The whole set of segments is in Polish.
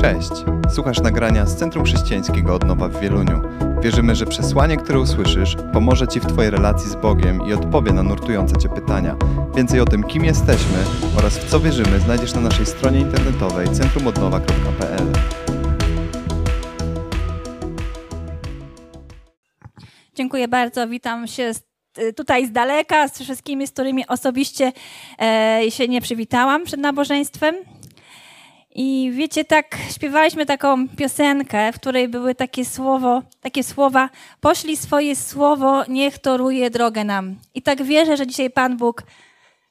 Cześć! Słuchasz nagrania z Centrum Chrześcijańskiego Odnowa w Wieluniu. Wierzymy, że przesłanie, które usłyszysz, pomoże Ci w Twojej relacji z Bogiem i odpowie na nurtujące Cię pytania. Więcej o tym, kim jesteśmy oraz w co wierzymy, znajdziesz na naszej stronie internetowej centrumodnowa.pl. Dziękuję bardzo. Witam się z, y, tutaj z daleka, z wszystkimi, z którymi osobiście e, się nie przywitałam przed nabożeństwem. I wiecie, tak śpiewaliśmy taką piosenkę, w której były takie słowo, takie słowa: Poślij swoje słowo, niech toruje drogę nam. I tak wierzę, że dzisiaj Pan Bóg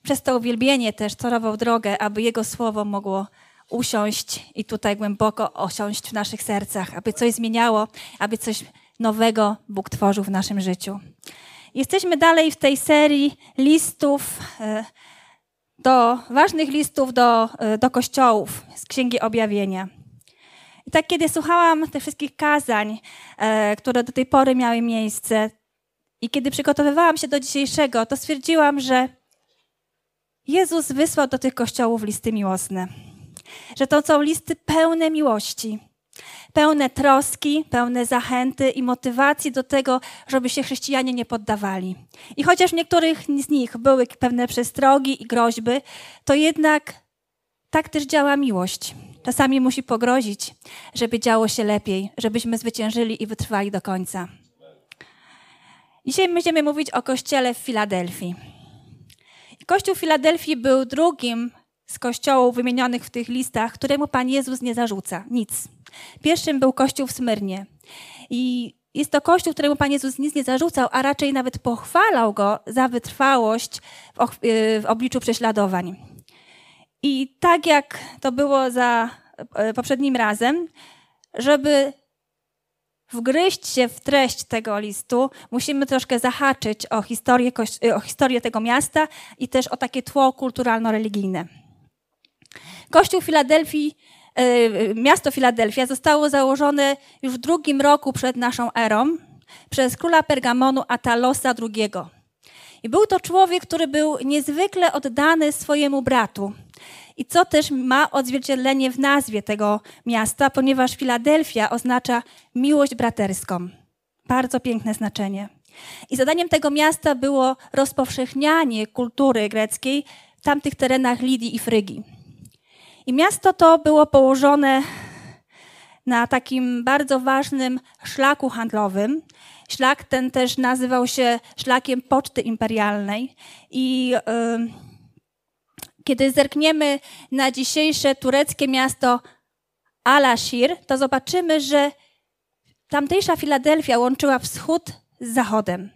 przez to uwielbienie też torował drogę, aby Jego słowo mogło usiąść i tutaj głęboko osiąść w naszych sercach, aby coś zmieniało, aby coś nowego Bóg tworzył w naszym życiu. Jesteśmy dalej w tej serii listów, e, do, ważnych listów do, e, do kościołów z Księgi Objawienia. I tak, kiedy słuchałam tych wszystkich kazań, e, które do tej pory miały miejsce, i kiedy przygotowywałam się do dzisiejszego, to stwierdziłam, że Jezus wysłał do tych kościołów listy miłosne. Że to są listy pełne miłości pełne troski, pełne zachęty i motywacji do tego, żeby się chrześcijanie nie poddawali. I chociaż w niektórych z nich były pewne przestrogi i groźby, to jednak tak też działa miłość. Czasami musi pogrozić, żeby działo się lepiej, żebyśmy zwyciężyli i wytrwali do końca. Dzisiaj będziemy mówić o kościele w Filadelfii. Kościół w Filadelfii był drugim z kościołów wymienionych w tych listach, któremu Pan Jezus nie zarzuca nic. Pierwszym był kościół w Smyrnie. I jest to kościół, któremu Pan Jezus nic nie zarzucał, a raczej nawet pochwalał go za wytrwałość w, y, obliczu prześladowań. I tak jak to było za y, poprzednim razem, żeby wgryźć się w treść tego listu, musimy troszkę zahaczyć o historię, y, o historię tego miasta i też o takie tło kulturalno-religijne. Kościół Filadelfii, e, miasto Filadelfia zostało założone już w drugim roku przed naszą erą przez króla Pergamonu Atalosa II. I był to człowiek, który był niezwykle oddany swojemu bratu. I co też ma odzwierciedlenie w nazwie tego miasta, ponieważ Filadelfia oznacza miłość braterską. Bardzo piękne znaczenie. I zadaniem tego miasta było rozpowszechnianie kultury greckiej w tamtych terenach Lidii i Frygii. I miasto to było położone na takim bardzo ważnym szlaku handlowym. Szlak ten też nazywał się szlakiem poczty imperialnej. I kiedy zerkniemy na dzisiejsze tureckie miasto Al-Ashir, to zobaczymy, że tamtejsza Filadelfia łączyła wschód z zachodem.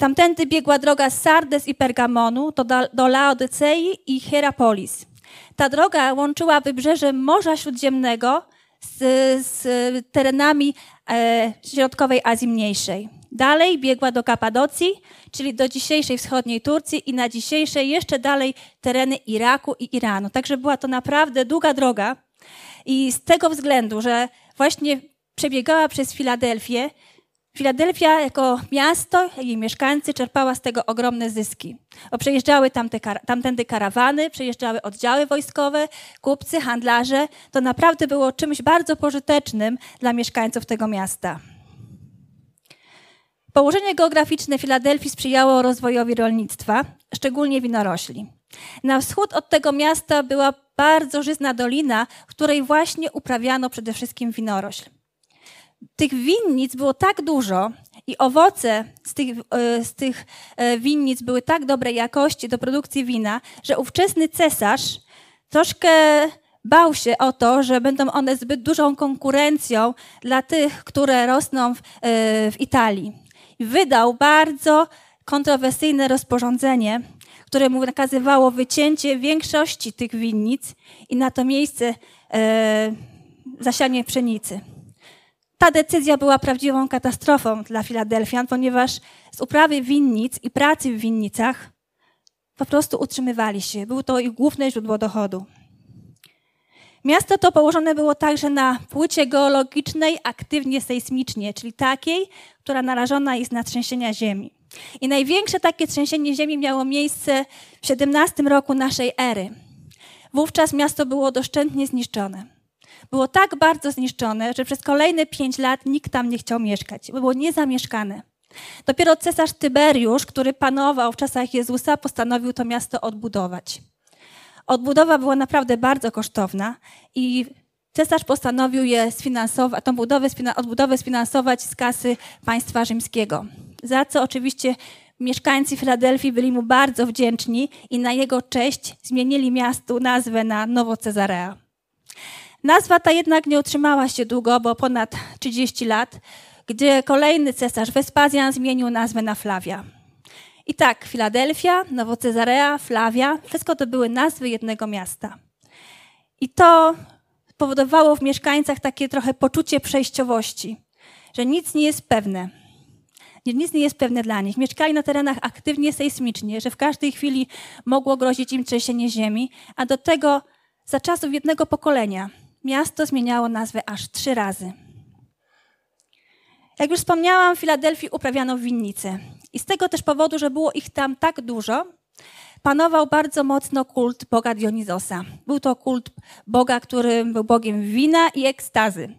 Tamtędy biegła droga z Sardes i Pergamonu do, do Laodycei i Hierapolis. Ta droga łączyła wybrzeże Morza Śródziemnego z, z terenami e, środkowej Azji Mniejszej. Dalej biegła do Kapadocji, czyli do dzisiejszej wschodniej Turcji i na dzisiejsze jeszcze dalej tereny Iraku i Iranu. Także była to naprawdę długa droga i z tego względu, że właśnie przebiegała przez Filadelfię, Filadelfia jako miasto, jej mieszkańcy czerpała z tego ogromne zyski. Bo przejeżdżały tamte, tamtędy karawany, przejeżdżały oddziały wojskowe, kupcy, handlarze. To naprawdę było czymś bardzo pożytecznym dla mieszkańców tego miasta. Położenie geograficzne Filadelfii sprzyjało rozwojowi rolnictwa, szczególnie winorośli. Na wschód od tego miasta była bardzo żyzna dolina, w której właśnie uprawiano przede wszystkim winorośl tych winnic było tak dużo i owoce z tych, e, z tych e, winnic były tak dobrej jakości do produkcji wina, że ówczesny cesarz troszkę bał się o to, że będą one zbyt dużą konkurencją dla tych, które rosną w, e, w Italii. Wydał bardzo kontrowersyjne rozporządzenie, które mu nakazywało wycięcie większości tych winnic i na to miejsce e, zasianie pszenicy. Ta decyzja była prawdziwą katastrofą dla Filadelfian, ponieważ z uprawy winnic i pracy w winnicach po prostu utrzymywali się. Było to ich główne źródło dochodu. Miasto to położone było także na płycie geologicznej aktywnie sejsmicznie, czyli takiej, która narażona jest na trzęsienia ziemi. I największe takie trzęsienie ziemi miało miejsce w XVII roku naszej ery. Wówczas miasto było doszczętnie zniszczone. Było tak bardzo zniszczone, że przez kolejne pięć lat nikt tam nie chciał mieszkać. Było niezamieszkane. Dopiero cesarz Tyberiusz, który panował w czasach Jezusa, postanowił to miasto odbudować. Odbudowa była naprawdę bardzo kosztowna i cesarz postanowił je sfinansować, tą budowę, odbudowę sfinansować z kasy państwa rzymskiego. Za co oczywiście mieszkańcy Filadelfii byli mu bardzo wdzięczni i na jego cześć zmienili miastu nazwę na Nowo Cezarea. Nazwa ta jednak nie utrzymała się długo, bo ponad 30 lat, gdzie kolejny cesarz Wespazjan zmienił nazwę na Flavia. I tak, Filadelfia, Nowo Cezarea, Flavia, wszystko to były nazwy jednego miasta. I to powodowało w mieszkańcach takie trochę poczucie przejściowości, że nic nie jest pewne. Nic nie jest pewne dla nich. Mieszkali na terenach aktywnie sejsmicznie, że w każdej chwili mogło grozić im trzęsienie ziemi, a do tego za czasów jednego pokolenia miasto zmieniało nazwę aż trzy razy. Jak już wspomniałam, w Filadelfii uprawiano winnice. I z tego też powodu, że było ich tam tak dużo, panował bardzo mocno kult Boga Dionizosa. Był to kult Boga, który był Bogiem wina i ekstazy.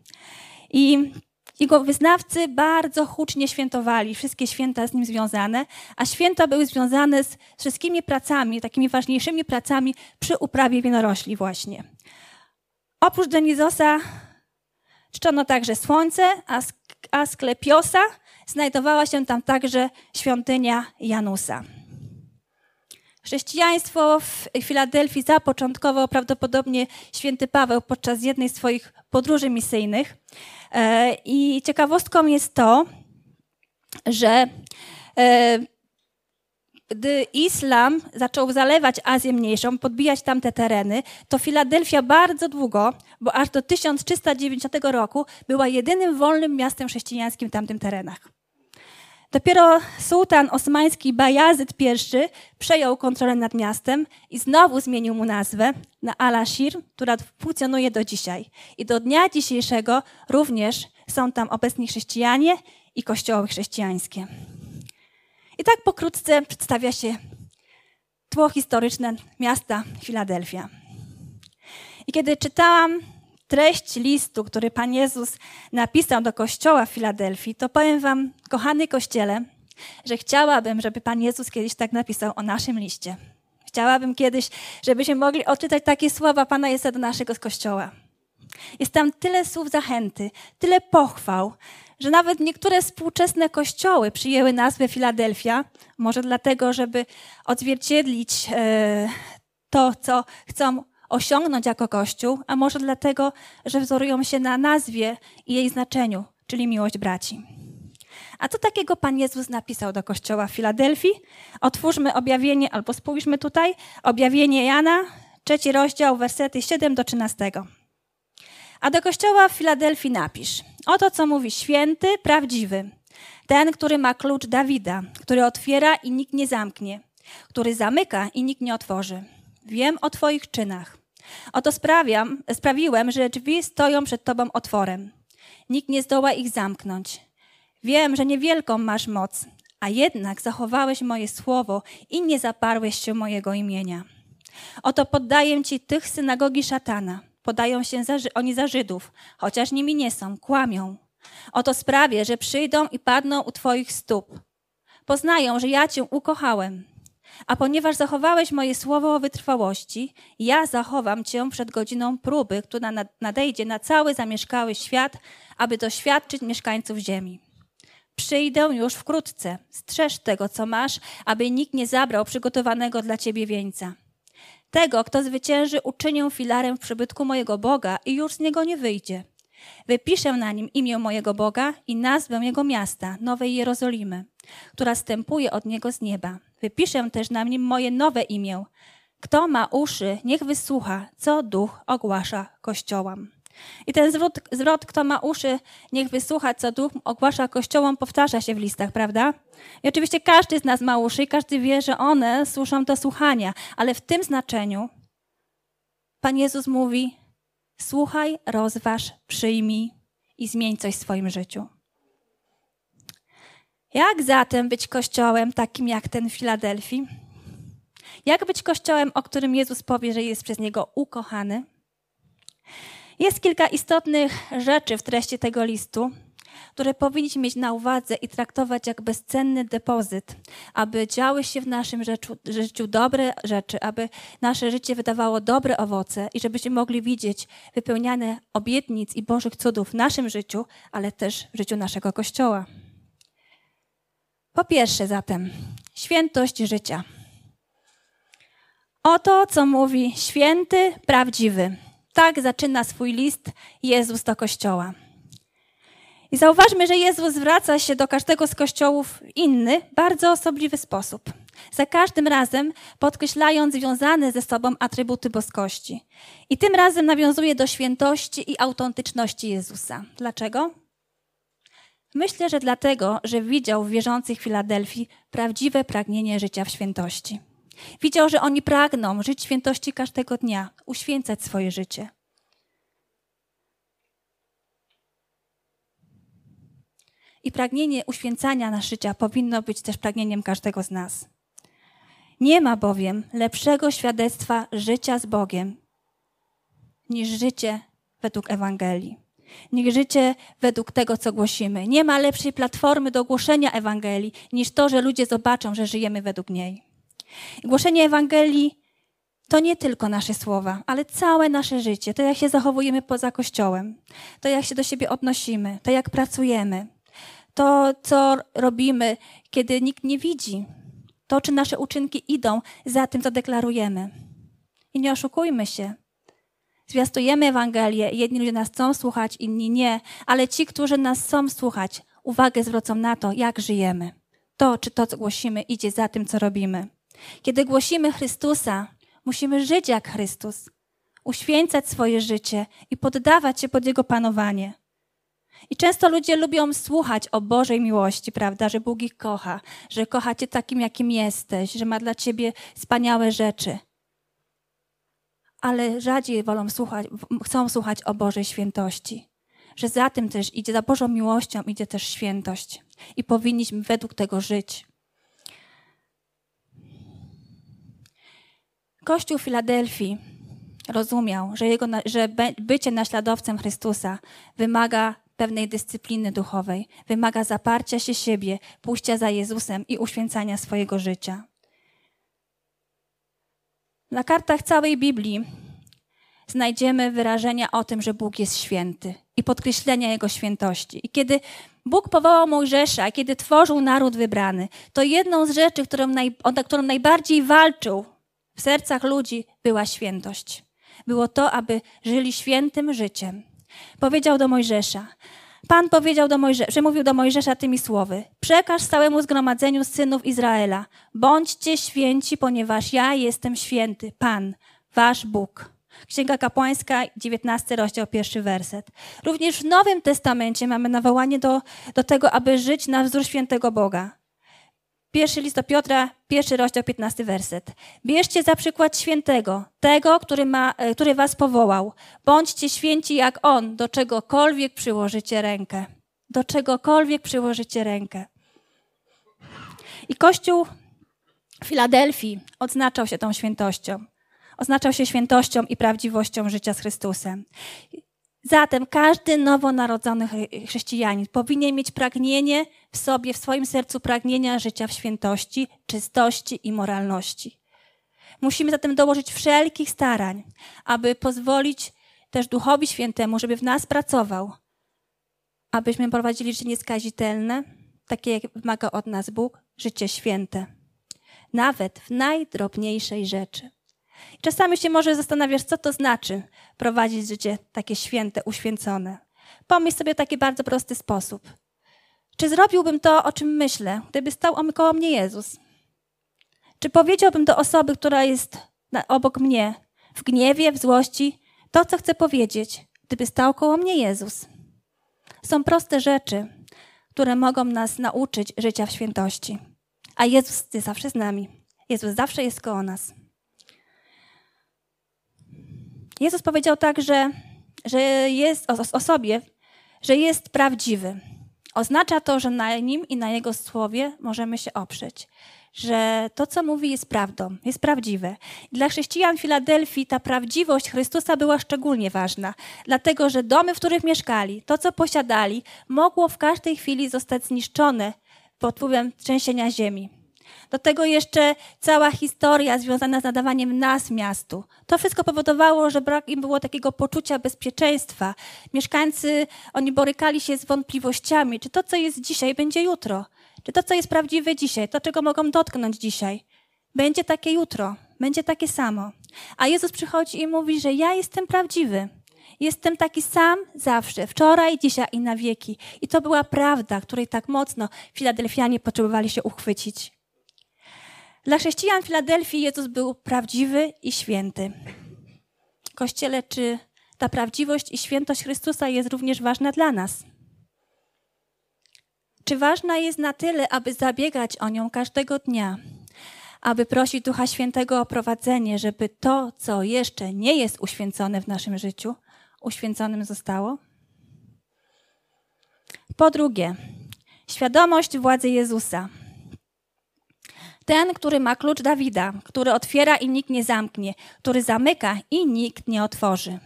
I jego wyznawcy bardzo hucznie świętowali wszystkie święta z nim związane, a święta były związane z wszystkimi pracami, takimi ważniejszymi pracami przy uprawie winorośli właśnie. Oprócz Dionizosa czczono także słońce, a Asklepiosa znajdowała się tam także świątynia Janusa. Chrześcijaństwo w Filadelfii zapoczątkował prawdopodobnie święty Paweł podczas jednej z swoich podróży misyjnych. E, I ciekawostką jest to, że e, gdy islam zaczął zalewać Azję Mniejszą, podbijać tamte tereny, to Filadelfia bardzo długo, bo aż do 1390 roku, była jedynym wolnym miastem chrześcijańskim w tamtym terenach. Dopiero sułtan osmański Bajazyt I przejął kontrolę nad miastem i znowu zmienił mu nazwę na Al-Ashir, która funkcjonuje do dzisiaj. I do dnia dzisiejszego również są tam obecni chrześcijanie i kościoły chrześcijańskie. I tak pokrótce przedstawia się tło historyczne miasta Filadelfia. I kiedy czytałam treść listu, który Pan Jezus napisał do kościoła w Filadelfii, to powiem Wam, kochany kościele, że chciałabym, żeby Pan Jezus kiedyś tak napisał o naszym liście. Chciałabym kiedyś, żebyśmy mogli odczytać takie słowa Pana Jezusa do naszego kościoła. Jest tam tyle słów zachęty, tyle pochwał, że nawet niektóre współczesne kościoły przyjęły nazwę Filadelfia, może dlatego, żeby odzwierciedlić e, to, co chcą osiągnąć jako Kościół, a może dlatego, że wzorują się na nazwie i jej znaczeniu, czyli miłość braci. A co takiego Pan Jezus napisał do Kościoła w Filadelfii? Otwórzmy objawienie, albo spójrzmy tutaj, objawienie Jana, trzeci rozdział, wersety 7 do 13. A do Kościoła w Filadelfii napisz, oto co mówi święty, prawdziwy, ten, który ma klucz Dawida, który otwiera i nikt nie zamknie, który zamyka i nikt nie otworzy. Wiem o Twoich czynach. Oto sprawiam, sprawiłem, że drzwi stoją przed Tobą otworem. Nikt nie zdoła ich zamknąć. Wiem, że niewielką masz moc, a jednak zachowałeś moje słowo i nie zaparłeś się mojego imienia. Oto poddaję Ci tych synagogi szatana. Podają się za, oni za Żydów, chociaż nimi nie są, kłamią. Oto sprawię, że przyjdą i padną u Twoich stóp. Poznają, że ja Cię ukochałem. A ponieważ zachowałeś moje słowo o wytrwałości, ja zachowam cię przed godziną próby, która nadejdzie na cały zamieszkały świat, aby doświadczyć mieszkańców ziemi. Przyjdę już wkrótce. Strzeż tego, co masz, aby nikt nie zabrał przygotowanego dla ciebie wieńca. Tego, kto zwycięży, uczynię filarem w przybytku mojego Boga i już z niego nie wyjdzie. Wypiszę na nim imię mojego Boga i nazwę jego miasta, Nowej Jerozolimy, która stępuje od niego z nieba. Wypiszę też na nim moje nowe imię. Kto ma uszy, niech wysłucha, co duch ogłasza kościołom. I ten zwrot, zwrot, kto ma uszy, niech wysłucha, co duch ogłasza kościołom, powtarza się w listach, prawda? I oczywiście każdy z nas ma uszy i każdy wie, że one służą do słuchania, ale w tym znaczeniu Pan Jezus mówi: słuchaj, rozważ, przyjmij i zmień coś w swoim życiu. Jak zatem być kościołem takim jak ten w Filadelfii? Jak być kościołem, o którym Jezus powie, że jest przez niego ukochany? Jest kilka istotnych rzeczy w treści tego listu, które powinniśmy mieć na uwadze i traktować jak bezcenny depozyt, aby działy się w naszym życiu, dobre rzeczy, aby nasze życie wydawało dobre owoce i żebyśmy mogli widzieć wypełniane obietnic i Bożych cudów w naszym życiu, ale też w życiu naszego Kościoła. Po pierwsze zatem, świętość życia. Oto, co mówi święty, prawdziwy. Tak zaczyna swój list Jezus do Kościoła. I zauważmy, że Jezus zwraca się do każdego z kościołów w inny, bardzo osobliwy sposób. Za każdym razem podkreślając związane ze sobą atrybuty boskości. I tym razem nawiązuje do świętości i autentyczności Jezusa. Dlaczego? Myślę, że dlatego, że widział w wierzących Filadelfii prawdziwe pragnienie życia w świętości. Widział, że oni pragną żyć świętości każdego dnia, uświęcać swoje życie. I pragnienie uświęcania na życia powinno być też pragnieniem każdego z nas. Nie ma bowiem lepszego świadectwa życia z Bogiem niż życie według Ewangelii, niż życie według tego, co głosimy. Nie ma lepszej platformy do głoszenia Ewangelii niż to, że ludzie zobaczą, że żyjemy według niej. Głoszenie Ewangelii to nie tylko nasze słowa, ale całe nasze życie, to jak się zachowujemy poza Kościołem, to jak się do siebie odnosimy, to jak pracujemy, to, co robimy, kiedy nikt nie widzi, to, czy nasze uczynki idą za tym, co deklarujemy. I nie oszukujmy się. Zwiastujemy Ewangelię, jedni ludzie nas chcą słuchać, inni nie, ale ci, którzy nas chcą słuchać, uwagę zwrócą na to, jak żyjemy. To, czy to, co głosimy, idzie za tym, co robimy. Kiedy głosimy Chrystusa, musimy żyć jak Chrystus, uświęcać swoje życie i poddawać się pod Jego panowanie. I często ludzie lubią słuchać o Bożej miłości, prawda, że Bóg ich kocha, że kocha cię takim, jakim jesteś, że ma dla ciebie wspaniałe rzeczy. Ale rzadziej wolą słuchać, chcą słuchać o Bożej świętości. Że za tym też idzie, za Bożą miłością idzie też świętość. I powinniśmy według tego żyć. Kościół Filadelfii rozumiał, że, jego, że bycie naśladowcem Chrystusa wymaga pewnej dyscypliny duchowej, wymaga zaparcia się siebie, pójścia za Jezusem i uświęcania swojego życia. Na kartach całej Biblii znajdziemy wyrażenia o tym, że Bóg jest święty i podkreślenia Jego świętości. I kiedy Bóg powołał Mojżesza, kiedy tworzył naród wybrany, to jedną z rzeczy, którą, naj, o którą najbardziej walczył w sercach ludzi, była świętość. Było to, aby żyli świętym życiem. Powiedział do Mojżesza, Pan powiedział do Mojżesza, przemówił do Mojżesza tymi słowy: Przekaż całemu zgromadzeniu synów Izraela: Bądźcie święci, ponieważ ja jestem święty, Pan, wasz Bóg. Księga Kapłańska, 19 rozdział, pierwszy werset. Również w Nowym Testamencie mamy nawołanie do, do tego, aby żyć na wzór świętego Boga. Pierwszy list do Piotra, pierwszy rozdział, 15 werset. Bierzcie za przykład świętego, tego, który, ma, e, który was powołał. Bądźcie święci jak on, do czegokolwiek przyłożycie rękę. Do czegokolwiek przyłożycie rękę. I Kościół Filadelfii odznaczał się tą świętością. Oznaczał się świętością i prawdziwością życia z Chrystusem. Zatem każdy nowonarodzony chrześcijanin powinien mieć pragnienie w sobie, w swoim sercu pragnienia życia w świętości, czystości i moralności. Musimy zatem dołożyć wszelkich starań, aby pozwolić też Duchowi Świętemu, żeby w nas pracował, abyśmy prowadzili życie nieskazitelne, takie jak wymaga od nas Bóg, życie święte, nawet w najdrobniejszej rzeczy. Czasami się może zastanawiasz, co to znaczy prowadzić życie takie święte, uświęcone. Pomyśl sobie taki bardzo prosty sposób. Czy zrobiłbym to, o czym myślę, gdyby stał koło mnie Jezus? Czy powiedziałbym do osoby, która jest obok mnie, w gniewie, w złości, to, co chcę powiedzieć, gdyby stał koło mnie Jezus? Są proste rzeczy, które mogą nas nauczyć życia w świętości. A Jezus jest zawsze z nami. Jezus zawsze jest koło nas. Jezus powiedział także, że jest o, o sobie, że jest prawdziwy. Oznacza to, że na nim i na jego słowie możemy się oprzeć. że to, co mówi, jest prawdą, jest prawdziwe. Dla chrześcijan Filadelfii ta prawdziwość Chrystusa była szczególnie ważna, dlatego że domy, w których mieszkali, to, co posiadali, mogło w każdej chwili zostać zniszczone pod wpływem trzęsienia ziemi. Do tego jeszcze cała historia związana z nadawaniem nazw miastu. To wszystko powodowało, że brak im było takiego poczucia bezpieczeństwa. Mieszkańcy, oni borykali się z wątpliwościami, czy to, co jest dzisiaj, będzie jutro. Czy to, co jest prawdziwe dzisiaj, to, czego mogą dotknąć dzisiaj, będzie takie jutro, będzie takie samo. A Jezus przychodzi i mówi, że ja jestem prawdziwy. Jestem taki sam zawsze, wczoraj, dzisiaj i na wieki. I to była prawda, której tak mocno Filadelfianie potrzebowali się uchwycić. Dla chrześcijan Filadelfii Jezus był prawdziwy i święty. Kościele, czy ta prawdziwość i świętość Chrystusa jest również ważna dla nas? Czy ważna jest na tyle, aby zabiegać o nią każdego dnia, aby prosić Ducha Świętego o prowadzenie, żeby to, co jeszcze nie jest uświęcone w naszym życiu, uświęconym zostało? Po drugie, świadomość władzy Jezusa. Ten, który ma klucz Dawida, który otwiera i nikt nie zamknie, który zamyka i nikt nie otworzy.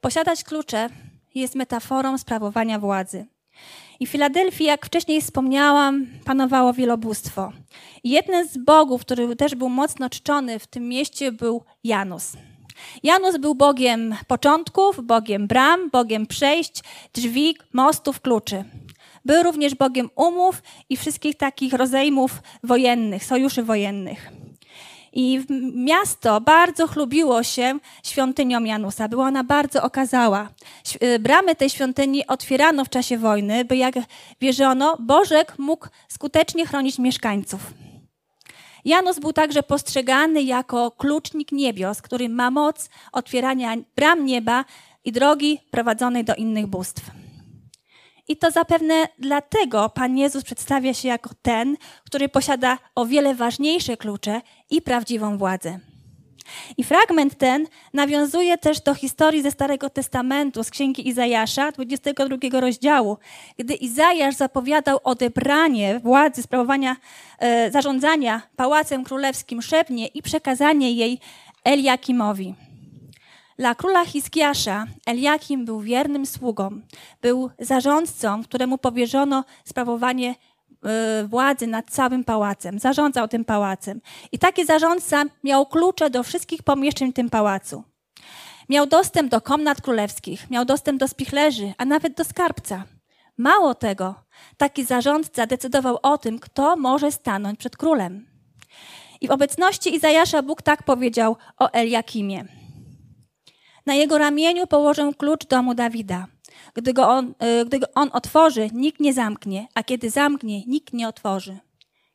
Posiadać klucze jest metaforą sprawowania władzy. I w Filadelfii, jak wcześniej wspomniałam, panowało wielobóstwo. I jednym z bogów, który też był mocno czczony w tym mieście, był Janus. Janus był bogiem początków, bogiem bram, bogiem przejść, drzwi, mostów, kluczy. Był również Bogiem umów i wszystkich takich rozejmów wojennych, sojuszy wojennych. I miasto bardzo chlubiło się świątynią Janusa. Była ona bardzo okazała. Y, bramy tej świątyni otwierano w czasie wojny, by jak wierzono, Bożek mógł skutecznie chronić mieszkańców. Janus był także postrzegany jako klucznik niebios, który ma moc otwierania bram nieba i drogi prowadzonej do innych bóstw. I to zapewne dlatego Pan Jezus przedstawia się jako ten, który posiada o wiele ważniejsze klucze i prawdziwą władzę. I fragment ten nawiązuje też do historii ze Starego Testamentu, z księgi Izajasza, 22 rozdziału, gdy Izajasz zapowiadał odebranie władzy sprawowania, e, zarządzania pałacem królewskim Szebnie i przekazanie jej Eliakimowi. Dla króla Hiskiasza Eliakim był wiernym sługą, był zarządcą, któremu powierzono sprawowanie e, władzy nad całym pałacem, zarządzał tym pałacem. I taki zarządca miał klucze do wszystkich pomieszczeń w tym pałacu. Miał dostęp do komnat królewskich, miał dostęp do spichlerzy, a nawet do skarbca. Mało tego, taki zarządca decydował o tym, kto może stanąć przed królem. I w obecności Izajasza Bóg tak powiedział o Eliakimie. Na jego ramieniu położę klucz domu Dawida. Gdy go, on, e, gdy go on otworzy, nikt nie zamknie, a kiedy zamknie, nikt nie otworzy.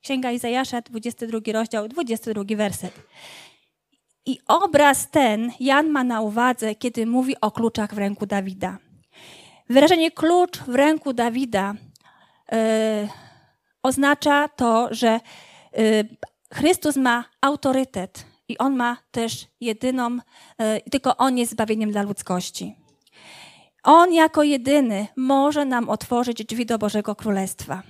Księga Izajasza, 22 rozdział, 22 werset. I obraz ten Jan ma na uwadze, kiedy mówi o kluczach w ręku Dawida. Wyrażenie klucz w ręku Dawida yy, oznacza to, że yy, Chrystus ma autorytet, i on ma też jedyną, e, tylko on jest zbawieniem dla ludzkości. On jako jedyny może nam otworzyć drzwi do Bożego Królestwa,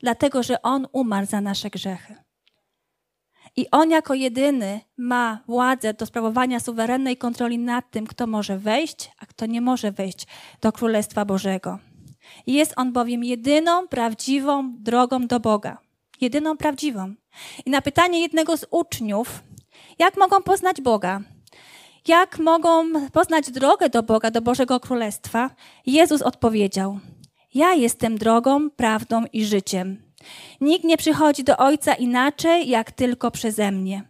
dlatego że on umarł za nasze grzechy. I on jako jedyny ma władzę do sprawowania suwerennej kontroli nad tym, kto może wejść, a kto nie może wejść do Królestwa Bożego. Jest on bowiem jedyną prawdziwą drogą do Boga. Jedyną prawdziwą. I na pytanie jednego z uczniów, jak mogą poznać Boga? Jak mogą poznać drogę do Boga, do Bożego Królestwa? Jezus odpowiedział: Ja jestem drogą, prawdą i życiem. Nikt nie przychodzi do Ojca inaczej, jak tylko przeze mnie.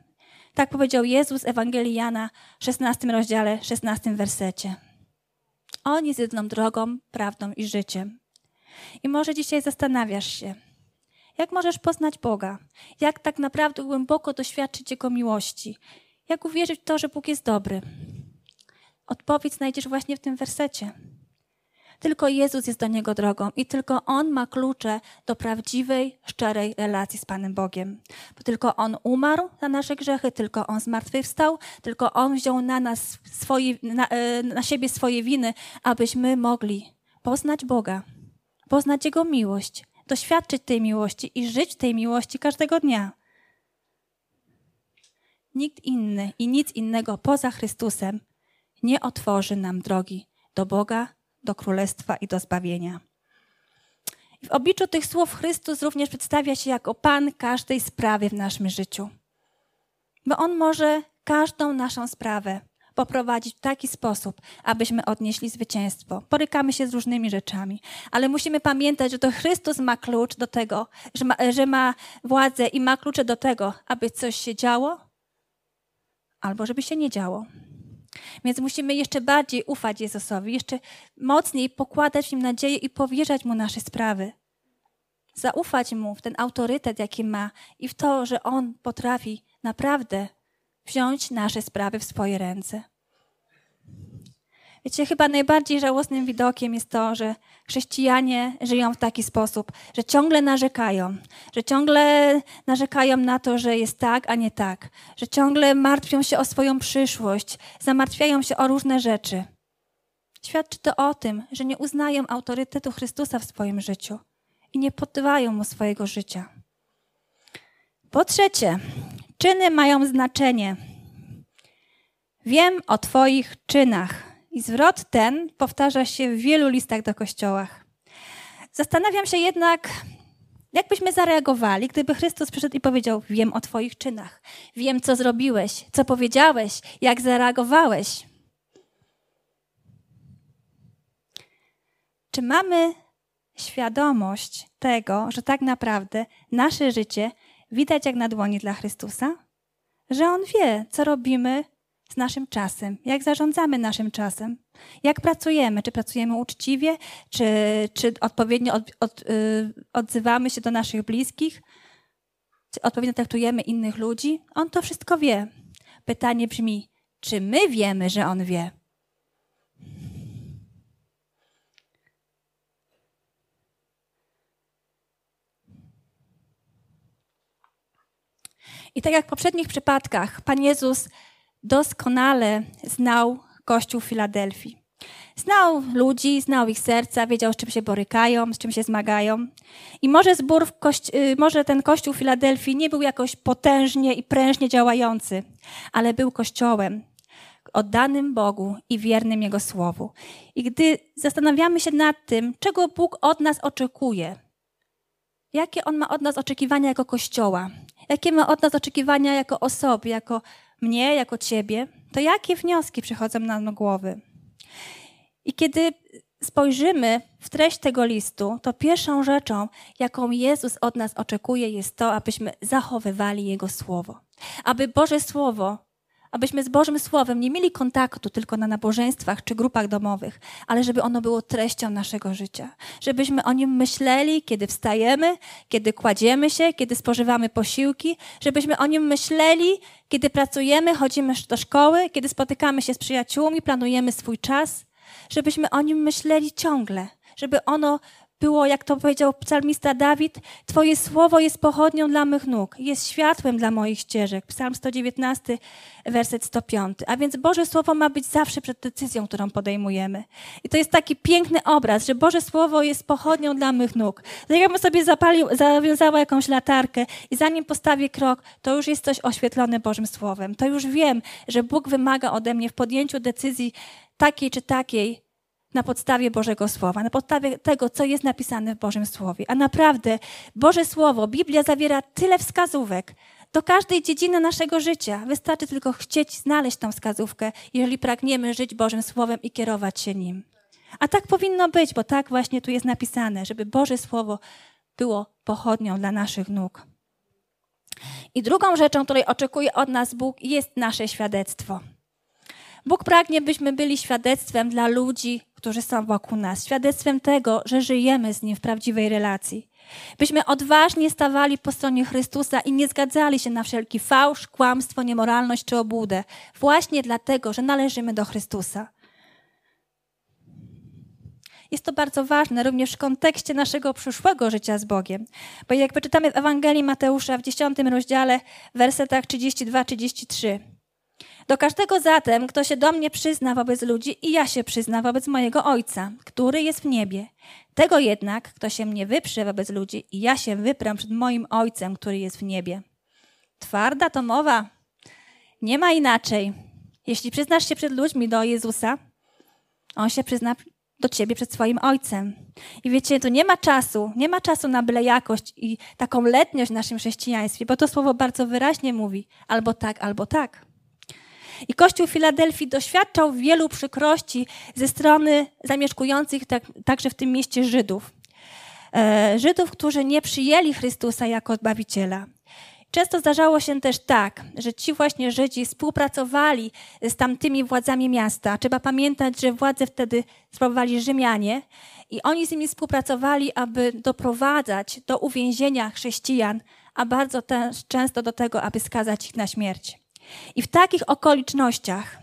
Tak powiedział Jezus Ewangelii Jana w 16 rozdziale, 16 wersecie. On jest jedyną drogą, prawdą i życiem. I może dzisiaj zastanawiasz się, jak możesz poznać Boga? Jak tak naprawdę głęboko doświadczyć Jego miłości? Jak uwierzyć w to, że Bóg jest dobry? Odpowiedź znajdziesz właśnie w tym wersecie. Tylko Jezus jest do niego drogą i tylko On ma klucze do prawdziwej, szczerej relacji z Panem Bogiem. Bo tylko On umarł za nasze grzechy, tylko On zmartwychwstał, tylko On wziął na nas swoje, na, e, na siebie swoje winy, abyśmy mogli poznać Boga, poznać Jego miłość, doświadczyć tej miłości i żyć tej miłości każdego dnia. Nikt inny i nic innego poza Chrystusem nie otworzy nam drogi do Boga, do Królestwa i do zbawienia. W obliczu tych słów Chrystus również przedstawia się jako Pan każdej sprawy w naszym życiu. Bo On może każdą naszą sprawę poprowadzić w taki sposób, abyśmy odnieśli zwycięstwo. Borykamy się z różnymi rzeczami, ale musimy pamiętać, że to Chrystus ma klucz do tego, że ma, że ma władzę i ma klucze do tego, aby coś się działo, albo żeby się nie działo. Więc musimy jeszcze bardziej ufać Jezusowi, jeszcze mocniej pokładać w nim nadzieję i powierzać mu nasze sprawy. Zaufać mu w ten autorytet, jaki ma i w to, że on potrafi naprawdę wziąć nasze sprawy w swoje ręce. Wiecie, chyba najbardziej żałosnym widokiem jest to, że chrześcijanie żyją w taki sposób, że ciągle narzekają, że ciągle narzekają na to, że jest tak, a nie tak, że ciągle martwią się o swoją przyszłość, zamartwiają się o różne rzeczy. Świadczy to o tym, że nie uznają autorytetu Chrystusa w swoim życiu i nie poddają mu swojego życia. Po trzecie, czyny mają znaczenie. Wiem o Twoich czynach. I zwrot ten powtarza się w wielu listach do kościołach. Zastanawiam się jednak, jak byśmy zareagowali, gdyby Chrystus przyszedł i powiedział: Wiem o Twoich czynach, wiem, co zrobiłeś, co powiedziałeś, jak zareagowałeś. Czy mamy świadomość tego, że tak naprawdę nasze życie widać jak na dłoni dla Chrystusa? Że On wie, co robimy z naszym czasem, jak zarządzamy naszym czasem, jak pracujemy, czy pracujemy uczciwie, czy, czy odpowiednio od, od, yy, odzywamy się do naszych bliskich, czy odpowiednio traktujemy innych ludzi. On to wszystko wie. Pytanie brzmi, czy my wiemy, że on wie? I tak jak w poprzednich przypadkach, Pan Jezus doskonale znał Kościół Filadelfii. Znał ludzi, znał ich serca, wiedział, z czym się borykają, z czym się zmagają. I może, zbór y, może ten kościół Filadelfii nie był jakoś potężnie i prężnie działający, ale był kościołem oddanym Bogu i wiernym Jego Słowu. I gdy zastanawiamy się nad tym, czego Bóg od nas oczekuje, jakie On ma od nas oczekiwania jako Kościoła, jakie ma od nas oczekiwania jako osoby, jako mnie, jako ciebie, to jakie wnioski przychodzą nam do głowy? I kiedy spojrzymy w treść tego listu, to pierwszą rzeczą, jaką Jezus od nas oczekuje, jest to, abyśmy zachowywali Jego Słowo. Aby Boże Słowo abyśmy z Bożym Słowem nie mieli kontaktu tylko na nabożeństwach czy grupach domowych, ale żeby ono było treścią naszego życia. Żebyśmy o nim myśleli, kiedy wstajemy, kiedy kładziemy się, kiedy spożywamy posiłki, żebyśmy o nim myśleli, kiedy pracujemy, chodzimy do szkoły, kiedy spotykamy się z przyjaciółmi, planujemy swój czas, żebyśmy o nim myśleli ciągle, żeby ono było, jak to powiedział psalmista Dawid, Twoje słowo jest pochodnią dla mych nóg, jest światłem dla moich ścieżek. Psalm 119, werset 105. A więc Boże Słowo ma być zawsze przed decyzją, którą podejmujemy. I to jest taki piękny obraz, że Boże Słowo jest pochodnią dla mych nóg. Tak jakbym sobie zapalił, zawiązała jakąś latarkę i zanim postawię krok, to już jest coś oświetlone Bożym Słowem. To już wiem, że Bóg wymaga ode mnie w podjęciu decyzji takiej czy takiej, na podstawie Bożego Słowa, na podstawie tego, co jest napisane w Bożym Słowie. A naprawdę Boże Słowo, Biblia zawiera tyle wskazówek do każdej dziedziny naszego życia. Wystarczy tylko chcieć znaleźć tą wskazówkę, jeżeli pragniemy żyć Bożym Słowem i kierować się nim. A tak powinno być, bo tak właśnie tu jest napisane, żeby Boże Słowo było pochodnią dla naszych nóg. I drugą rzeczą, której oczekuje od nas Bóg, jest nasze świadectwo. Bóg pragnie, byśmy byli świadectwem dla ludzi, którzy są wokół nas, świadectwem tego, że żyjemy z Nim w prawdziwej relacji. Byśmy odważnie stawali po stronie Chrystusa i nie zgadzali się na wszelki fałsz, kłamstwo, niemoralność czy obłudę, właśnie dlatego, że należymy do Chrystusa. Jest to bardzo ważne również w kontekście naszego przyszłego życia z Bogiem. Bo jak czytamy w Ewangelii Mateusza w 10 rozdziale, w wersetach 32-33. Do każdego zatem, kto się do mnie przyzna wobec ludzi, i ja się przyzna wobec mojego Ojca, który jest w niebie. Tego jednak, kto się mnie wyprze wobec ludzi, i ja się wyprę przed moim Ojcem, który jest w niebie. Twarda to mowa. Nie ma inaczej. Jeśli przyznasz się przed ludźmi do Jezusa, On się przyzna do ciebie przed swoim Ojcem. I wiecie, tu nie ma czasu, nie ma czasu na byle jakość i taką letniość w naszym chrześcijaństwie, bo to słowo bardzo wyraźnie mówi albo tak, albo tak. I Kościół Filadelfii doświadczał wielu przykrości ze strony zamieszkujących tak, także w tym mieście Żydów. E, Żydów, którzy nie przyjęli Chrystusa jako Zbawiciela. Często zdarzało się też tak, że ci właśnie Żydzi współpracowali z tamtymi władzami miasta. Trzeba pamiętać, że władzę wtedy sprawowali Rzymianie i oni z nimi współpracowali, aby doprowadzać do uwięzienia chrześcijan, a bardzo też często do tego, aby skazać ich na śmierć. I w takich okolicznościach,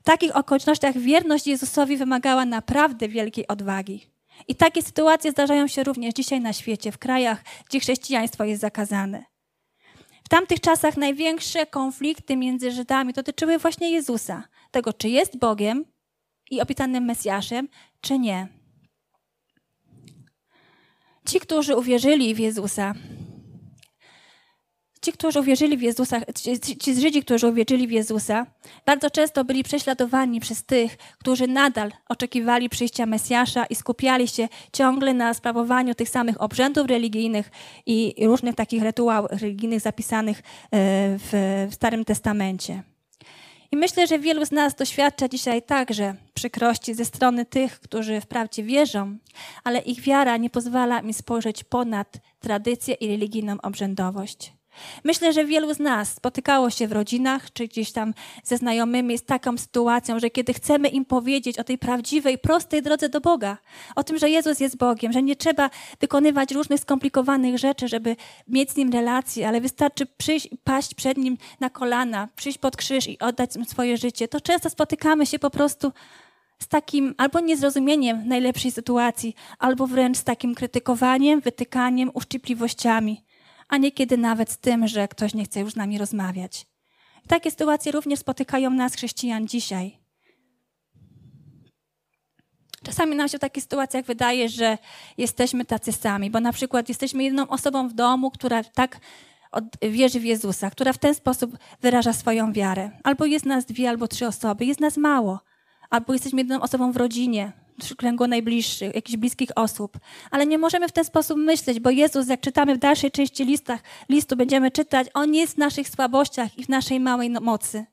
w takich okolicznościach wierność Jezusowi wymagała naprawdę wielkiej odwagi. I takie sytuacje zdarzają się również dzisiaj na świecie, w krajach, gdzie chrześcijaństwo jest zakazane. W tamtych czasach największe konflikty między Żydami dotyczyły właśnie Jezusa, tego, czy jest Bogiem i opiecanym Mesjaszem, czy nie. Ci, którzy uwierzyli w Jezusa, Ci, którzy uwierzyli w Jezusa, ci, ci Żydzi, którzy uwierzyli w Jezusa, bardzo często byli prześladowani przez tych, którzy nadal oczekiwali przyjścia Mesjasza i skupiali się ciągle na sprawowaniu tych samych obrzędów religijnych i różnych takich rytuałów religijnych zapisanych e, w, w Starym Testamencie. I myślę, że wielu z nas doświadcza dzisiaj także przykrości ze strony tych, którzy wprawdzie wierzą, ale ich wiara nie pozwala mi spojrzeć ponad tradycję i religijną obrzędowość. Myślę, że wielu z nas spotykało się w rodzinach czy gdzieś tam ze znajomymi z taką sytuacją, że kiedy chcemy im powiedzieć o tej prawdziwej, prostej drodze do Boga, o tym, że Jezus jest Bogiem, że nie trzeba wykonywać różnych skomplikowanych rzeczy, żeby mieć z Nim relację, ale wystarczy przyjść i paść przed Nim na kolana, przyjść pod krzyż i oddać mu swoje życie, to często spotykamy się po prostu z takim albo niezrozumieniem najlepszej sytuacji, albo wręcz z takim krytykowaniem, wytykaniem, uszczypliwościami a niekiedy nawet z tym, że ktoś nie chce już z nami rozmawiać. Takie sytuacje również spotykają nas, chrześcijan, dzisiaj. Czasami nam się w takich sytuacjach wydaje, że jesteśmy tacy sami, bo na przykład jesteśmy jedną osobą w domu, która tak wierzy w Jezusa, która w ten sposób wyraża swoją wiarę. Albo jest nas dwie, albo trzy osoby, jest nas mało. Albo jesteśmy jedną osobą w rodzinie, kręgu najbliższych, jakichś bliskich osób. Ale nie możemy w ten sposób myśleć, bo Jezus, jak czytamy w dalszej części listach, listu, będziemy czytać, On jest w naszych słabościach i w naszej małej no-, mocy.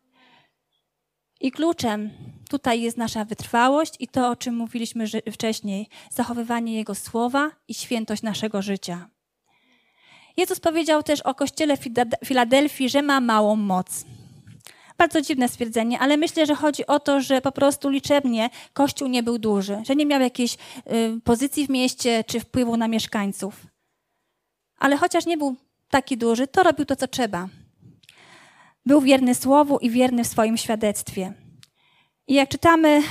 I kluczem tutaj jest nasza wytrwałość i to, o czym mówiliśmy wcześniej, zachowywanie Jego słowa i świętość naszego życia. Jezus powiedział też o kościele Filadelfii, że ma małą moc. Bardzo dziwne stwierdzenie, ale myślę, że chodzi o to, że po prostu liczebnie Kościół nie był duży, że nie miał jakiejś y, pozycji w mieście czy wpływu na mieszkańców. Ale chociaż nie był taki duży, to robił to, co trzeba. Był wierny słowu i wierny w swoim świadectwie. I jak czytamy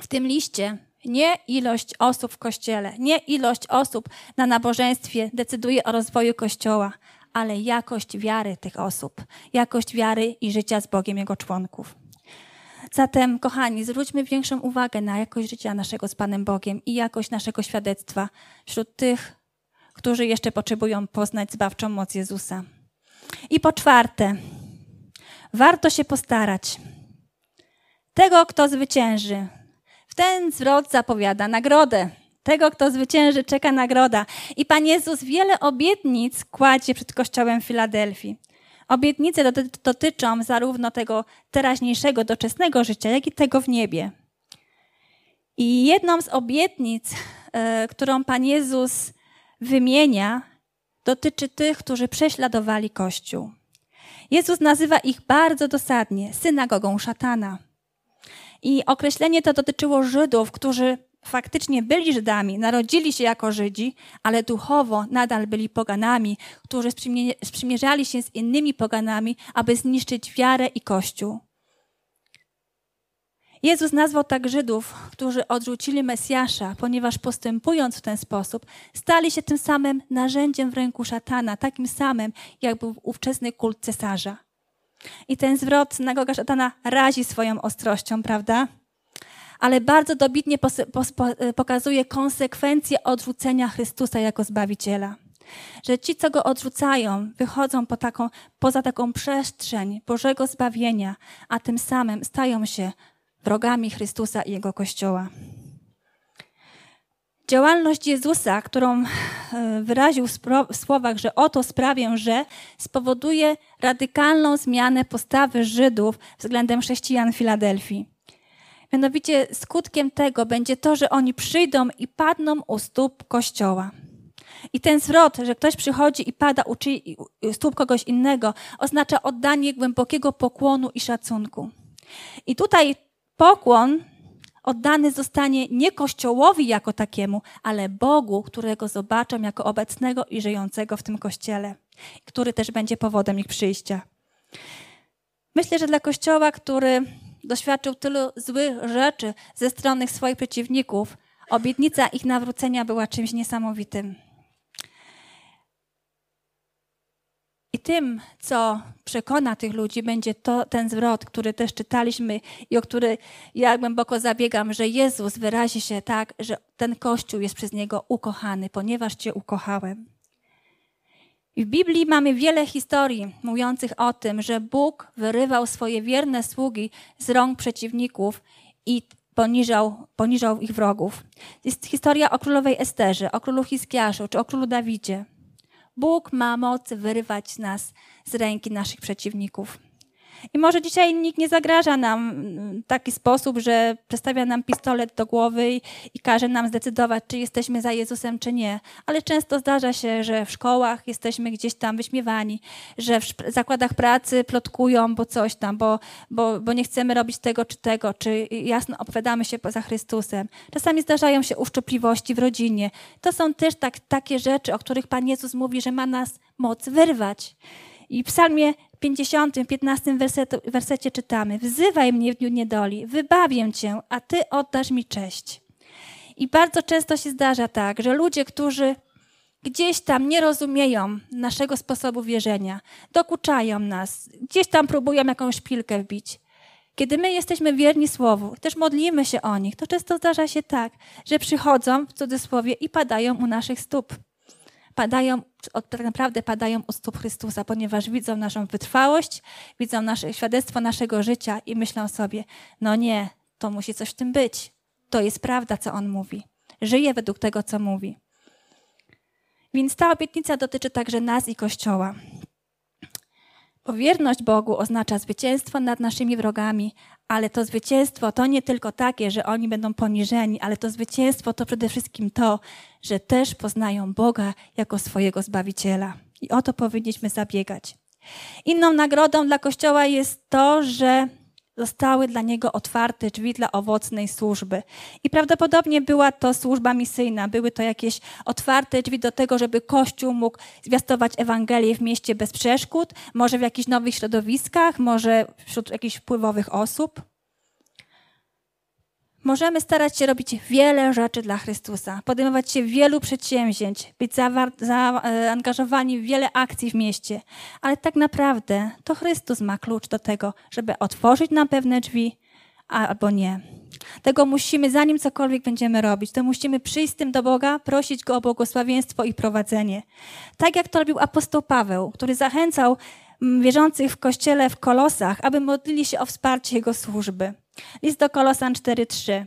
w tym liście, nie ilość osób w kościele, nie ilość osób na nabożeństwie decyduje o rozwoju kościoła, ale jakość wiary tych osób, jakość wiary i życia z Bogiem Jego członków. Zatem, kochani, zwróćmy większą uwagę na jakość życia naszego z Panem Bogiem i jakość naszego świadectwa wśród tych, którzy jeszcze potrzebują poznać zbawczą moc Jezusa. I po czwarte, warto się postarać. Tego, kto zwycięży, w ten zwrot zapowiada nagrodę. Tego, kto zwycięży, czeka nagroda. I Pan Jezus wiele obietnic kładzie przed Kościołem Filadelfii. Obietnice dotyczą zarówno tego teraźniejszego, doczesnego życia, jak i tego w niebie. I jedną z obietnic, e, którą Pan Jezus wymienia, dotyczy tych, którzy prześladowali Kościół. Jezus nazywa ich bardzo dosadnie synagogą szatana. I określenie to dotyczyło Żydów, którzy faktycznie byli Żydami, narodzili się jako Żydzi, ale duchowo nadal byli poganami, którzy sprzymierzali się z innymi poganami, aby zniszczyć wiarę i Kościół. Jezus nazwał tak Żydów, którzy odrzucili Mesjasza, ponieważ postępując w ten sposób, stali się tym samym narzędziem w ręku szatana, takim samym, jak był ówczesny kult cesarza. I ten zwrot synagoga szatana razi swoją ostrością, prawda? Ale bardzo dobitnie pokazuje konsekwencje odrzucenia Chrystusa jako Zbawiciela. Że ci, co Go odrzucają, wychodzą po taką, poza taką przestrzeń Bożego zbawienia, a tym samym stają się wrogami Chrystusa i Jego Kościoła. Działalność Jezusa, którą e, wyraził w słowach, że oto sprawię, że spowoduje radykalną zmianę postawy Żydów względem chrześcijan Filadelfii. Mianowicie skutkiem tego będzie to, że oni przyjdą i padną u stóp Kościoła. I ten zwrot, że ktoś przychodzi i pada u, stóp kogoś innego, oznacza oddanie głębokiego pokłonu i szacunku. I tutaj pokłon oddany zostanie nie Kościołowi jako takiemu, ale Bogu, którego zobaczą jako obecnego i żyjącego w tym Kościele, który też będzie powodem ich przyjścia. Myślę, że dla Kościoła, który doświadczył tylu złych rzeczy ze strony swoich przeciwników, obietnica ich nawrócenia była czymś niesamowitym. I tym, co przekona tych ludzi, będzie to ten zwrot, który też czytaliśmy i o który ja głęboko zabiegam, że Jezus wyrazi się tak, że ten Kościół jest przez Niego ukochany, ponieważ Cię ukochałem. W Biblii mamy wiele historii mówiących o tym, że Bóg wyrywał swoje wierne sługi z rąk przeciwników i poniżał, poniżał ich wrogów. Jest historia o królowej Esterze, o królu Hiskiaszu czy o królu Dawidzie. Bóg ma moc wyrywać nas z ręki naszych przeciwników. I może dzisiaj nikt nie zagraża nam w taki sposób, że przestawia nam pistolet do głowy i, i każe nam zdecydować, czy jesteśmy za Jezusem, czy nie. Ale często zdarza się, że w szkołach jesteśmy gdzieś tam wyśmiewani, że w zakładach pracy plotkują, bo coś tam, bo, bo, bo nie chcemy robić tego czy tego, czy jasno opowiadamy się poza Chrystusem. Czasami zdarzają się uszczupliwości w rodzinie. To są też tak, takie rzeczy, o których Pan Jezus mówi, że ma nas moc wyrwać. I w psalmie 50, 15 wersetu, wersecie czytamy: Wzywaj mnie w dniu niedoli, wybawię cię, a ty oddasz mi cześć. I bardzo często się zdarza tak, że ludzie, którzy gdzieś tam nie rozumieją naszego sposobu wierzenia, dokuczają nas, gdzieś tam próbują jakąś szpilkę wbić. Kiedy my jesteśmy wierni Słowu, też modlimy się o nich, to często zdarza się tak, że przychodzą w cudzysłowie i padają u naszych stóp padają, tak naprawdę padają u stóp Chrystusa, ponieważ widzą naszą wytrwałość, widzą nasze świadectwo naszego życia i myślą sobie, no nie, to musi coś w tym być. To jest prawda, co On mówi. Żyje według tego, co mówi. Więc ta obietnica dotyczy także nas i Kościoła. Bo wierność Bogu oznacza zwycięstwo nad naszymi wrogami, ale to zwycięstwo to nie tylko takie, że oni będą poniżeni, ale to zwycięstwo to przede wszystkim to, że też poznają Boga jako swojego Zbawiciela. I o to powinniśmy zabiegać. Inną nagrodą dla Kościoła jest to, że zostały dla niego otwarte drzwi dla owocnej służby. I prawdopodobnie była to służba misyjna, były to jakieś otwarte drzwi do tego, żeby Kościół mógł zwiastować Ewangelię w mieście bez przeszkód, może w jakichś nowych środowiskach, może wśród jakichś wpływowych osób. Możemy starać się robić wiele rzeczy dla Chrystusa, podejmować się wielu przedsięwzięć, być zaangażowani w wiele akcji w mieście, ale tak naprawdę to Chrystus ma klucz do tego, żeby otworzyć nam pewne drzwi albo nie. Tego musimy, zanim cokolwiek będziemy robić, to musimy przyjść z tym do Boga, prosić Go o błogosławieństwo i prowadzenie. Tak jak to robił apostoł Paweł, który zachęcał mm, wierzących w kościele w Kolosach, aby modlili się o wsparcie Jego służby. List do Kolosan 4:3.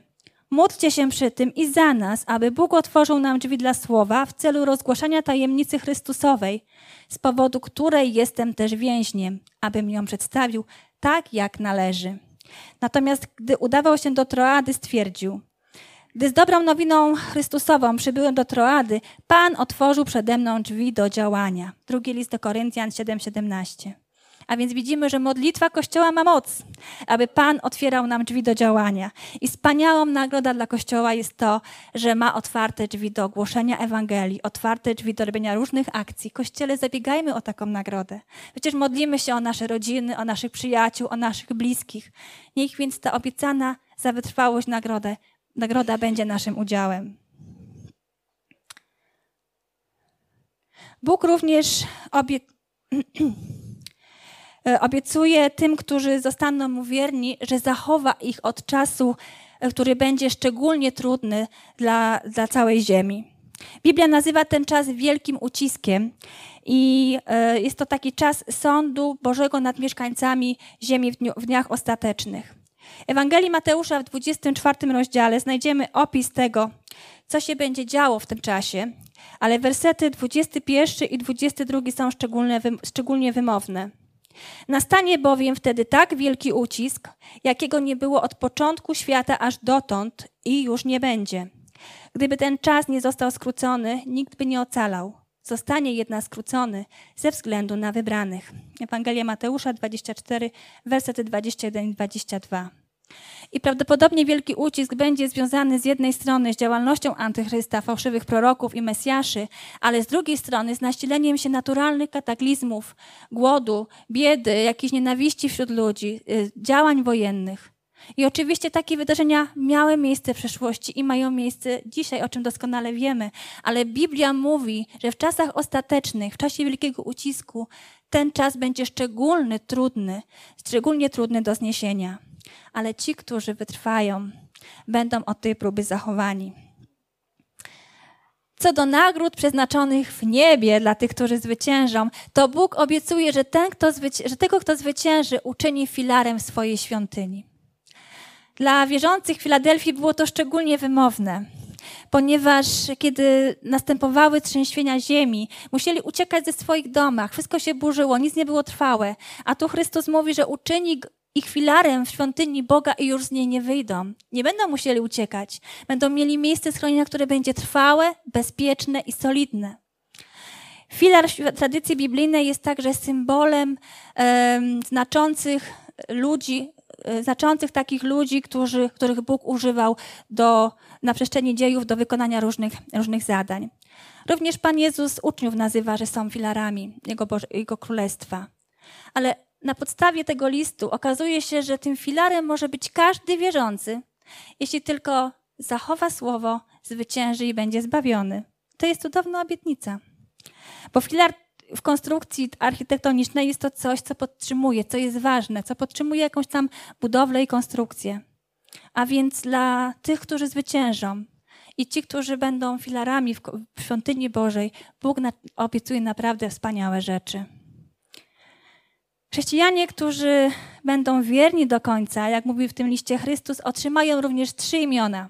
Módlcie się przy tym i za nas, aby Bóg otworzył nam drzwi dla słowa w celu rozgłaszania tajemnicy Chrystusowej, z powodu której jestem też więźniem, abym ją przedstawił tak, jak należy. Natomiast gdy udawał się do Troady, stwierdził: Gdy z dobrą nowiną Chrystusową przybyłem do Troady, Pan otworzył przede mną drzwi do działania. Drugi list do Koryntian 7:17. A więc widzimy, że modlitwa Kościoła ma moc, aby Pan otwierał nam drzwi do działania. I wspaniałą nagroda dla Kościoła jest to, że ma otwarte drzwi do ogłoszenia Ewangelii, otwarte drzwi do robienia różnych akcji. Kościele, zabiegajmy o taką nagrodę. Przecież modlimy się o nasze rodziny, o naszych przyjaciół, o naszych bliskich. Niech więc ta obiecana za wytrwałość nagrodę, nagroda będzie naszym udziałem. Bóg również obiecał. E, obiecuje tym, którzy zostaną mu wierni, że zachowa ich od czasu, e, który będzie szczególnie trudny dla, dla całej ziemi. Biblia nazywa ten czas wielkim uciskiem i e, jest to taki czas sądu Bożego nad mieszkańcami ziemi w, dniu, w dniach ostatecznych. Ewangelii Mateusza w 24 rozdziale znajdziemy opis tego, co się będzie działo w tym czasie, ale wersety 21 i 22 są szczególnie wymowne. Nastanie bowiem wtedy tak wielki ucisk, jakiego nie było od początku świata aż dotąd i już nie będzie. Gdyby ten czas nie został skrócony, nikt by nie ocalał. Zostanie jednak skrócony ze względu na wybranych. Ewangelia Mateusza 24, versety 21 i 22. I prawdopodobnie wielki ucisk będzie związany z jednej strony z działalnością antychrysta, fałszywych proroków i mesjaszy, ale z drugiej strony z nasileniem się naturalnych kataklizmów, głodu, biedy, jakiejś nienawiści wśród ludzi, y, działań wojennych. I oczywiście takie wydarzenia miały miejsce w przeszłości i mają miejsce dzisiaj, o czym doskonale wiemy, ale Biblia mówi, że w czasach ostatecznych, w czasie wielkiego ucisku, ten czas będzie szczególny, trudny, szczególnie trudny do zniesienia ale ci, którzy wytrwają, będą od tej próby zachowani. Co do nagród przeznaczonych w niebie dla tych, którzy zwyciężą, to Bóg obiecuje, że, ten, kto że tego, kto zwycięży, uczyni filarem swojej świątyni. Dla wierzących w Filadelfii było to szczególnie wymowne, ponieważ kiedy następowały trzęsienia ziemi, musieli uciekać ze swoich domach, wszystko się burzyło, nic nie było trwałe, a tu Chrystus mówi, że uczyni ich filarem w świątyni Boga i już z niej nie wyjdą. Nie będą musieli uciekać. Będą mieli miejsce schronienia, które będzie trwałe, bezpieczne i solidne. Filar tradycji biblijnej jest także symbolem e, znaczących ludzi, e, znaczących takich ludzi, którzy, których Bóg używał do, na przestrzeni dziejów do wykonania różnych, różnych zadań. Również Pan Jezus uczniów nazywa, że są filarami Jego, Boże, Jego Królestwa. Ale na podstawie tego listu okazuje się, że tym filarem może być każdy wierzący, jeśli tylko zachowa słowo, zwycięży i będzie zbawiony. To jest cudowna obietnica. Bo filar w konstrukcji architektonicznej jest to coś, co podtrzymuje, co jest ważne, co podtrzymuje jakąś tam budowlę i konstrukcję. A więc dla tych, którzy zwyciężą i ci, którzy będą filarami w świątyni Bożej, Bóg obiecuje naprawdę wspaniałe rzeczy. Chrześcijanie, którzy będą wierni do końca, jak mówi w tym liście Chrystus, otrzymają również trzy imiona.